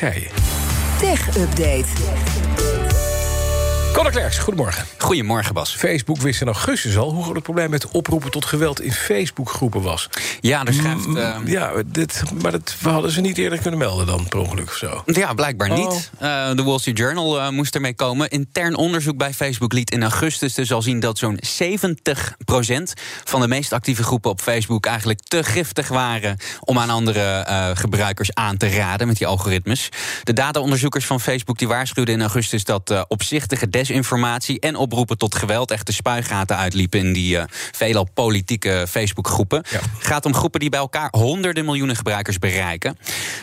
Tech Update. Conor Klerks, goedemorgen. Goedemorgen, Bas. Facebook wist in augustus al hoe groot het probleem met oproepen tot geweld in Facebookgroepen was. Ja, er schrijft. Mm, Uh, ja, dit, maar dat we hadden ze niet eerder kunnen melden dan, per ongeluk of zo. ja, blijkbaar Oh. niet. Uh, de Wall Street Journal uh, moest ermee komen. Intern onderzoek bij Facebook liet in augustus dus al zien dat zo'n 70% van de meest actieve groepen op Facebook eigenlijk te giftig waren om aan andere uh, gebruikers aan te raden met die algoritmes. De dataonderzoekers van Facebook die waarschuwden in augustus dat opzichtige desinformatie en oproepen tot geweld echt de spuigaten uitliepen in die uh, veelal politieke Facebookgroepen. Ja. Gaat om groepen die bij elkaar honderden miljoenen gebruikers bereiken.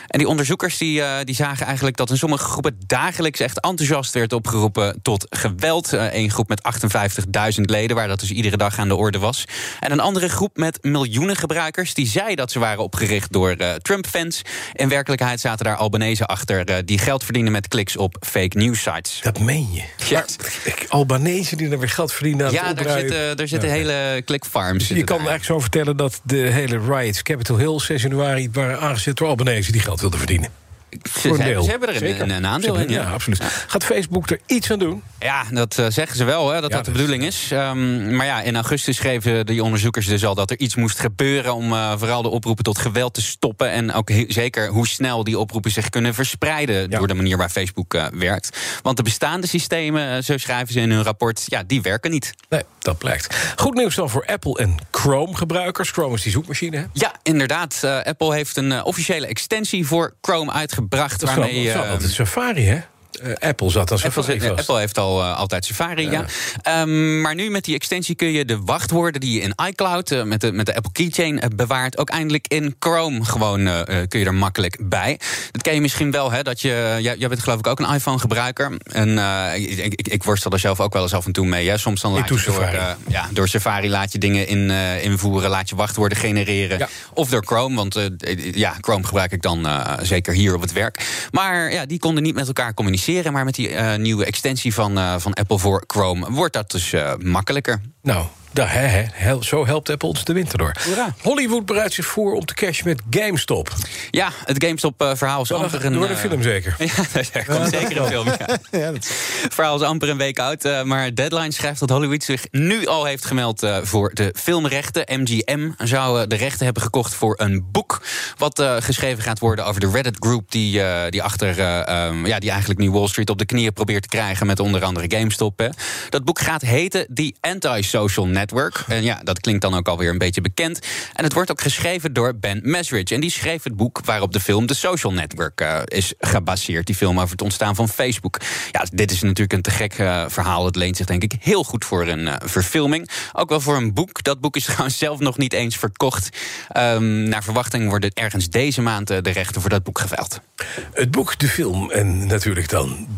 En die onderzoekers die, uh, die zagen eigenlijk dat in sommige groepen dagelijks echt enthousiast werd opgeroepen tot geweld. Uh, een groep met 58.000 leden, waar dat dus iedere dag aan de orde was. En een andere groep met miljoenen gebruikers die zei dat ze waren opgericht door Trump-fans. In werkelijkheid zaten daar Albanese achter die geld verdienen met kliks op fake news sites. Dat meen je? Ja. Albanese die er weer geld verdienen aan ja, het daar zitten, daar zitten ja. hele clickfarms. Dus je kan eigenlijk zo vertellen dat de hele riots Capitol Hill 6 januari waren aangezet door Albanese die geld wilden verdienen. Ze, hebben er een, een, een aandeel in. Ja, ja absoluut. Gaat Facebook er iets aan doen? Ja, dat uh, zeggen ze wel, hè, dat ja, dat de bedoeling is. Um, maar ja, in augustus schreven de onderzoekers dus al dat er iets moest gebeuren... om uh, vooral de oproepen tot geweld te stoppen. En ook zeker hoe snel die oproepen zich kunnen verspreiden... door de manier waar Facebook uh, werkt. Want de bestaande systemen, zo schrijven ze in hun rapport... ja, die werken niet. Nee, dat blijkt. Goed nieuws dan voor Apple en Chrome-gebruikers. Chrome is die zoekmachine, hè? Ja, inderdaad. Apple heeft een officiële extensie voor Chrome uitgebracht... Dat waarmee je. Uh, het Safari, hè? Uh, Apple zat als Apple, vast. Apple heeft al uh, altijd Safari, ja. ja. Um, maar nu met die extensie kun je de wachtwoorden die je in iCloud uh, met, de, met de Apple Keychain bewaart, ook eindelijk in Chrome gewoon kun je er makkelijk bij. Dat ken je misschien wel, hè? Dat je, jij, jij bent geloof ik ook een iPhone-gebruiker. En ik, ik, ik, worstel er zelf ook wel eens af en toe mee. Hè? Soms dan laat je door, ja, door Safari laat je dingen in, invoeren, laat je wachtwoorden genereren. Ja. Of door Chrome, want ja, Chrome gebruik ik dan zeker hier op het werk. Maar ja, die konden niet met elkaar communiceren. Maar met die uh, nieuwe extensie van, uh, van Apple voor Chrome wordt dat dus uh, makkelijker. Nou, daar, hè, hè, zo helpt Apple ons de winter door. Ja. Hollywood bereidt zich voor om te cashen met GameStop. Ja, het GameStop-verhaal is amper een... Door de film zeker? Ja, komt zeker een film, ja. ja dat... Het verhaal is amper een week oud. Uh, maar Deadline schrijft dat Hollywood zich nu al heeft gemeld... Uh, voor de filmrechten. MGM zou de rechten hebben gekocht voor een boek... wat geschreven gaat worden over de Reddit-groep... die, die achter, um, ja, die eigenlijk nu Wall Street op de knieën probeert te krijgen... met onder andere GameStop. Hè. Dat boek gaat heten The Anti-Social Network. En ja, dat klinkt dan ook alweer een beetje bekend. En het wordt ook geschreven door Ben Mesrich. En die schreef het boek waarop de film The Social Network uh, is gebaseerd. Die film over het ontstaan van Facebook. Ja, dit is natuurlijk een te gek uh, verhaal. Het leent zich denk ik heel goed voor een uh, verfilming. Ook wel voor een boek. Dat boek is trouwens zelf nog niet eens verkocht. Um, naar verwachting worden ergens deze maand de rechten voor dat boek geveild. Het boek, de film en natuurlijk dan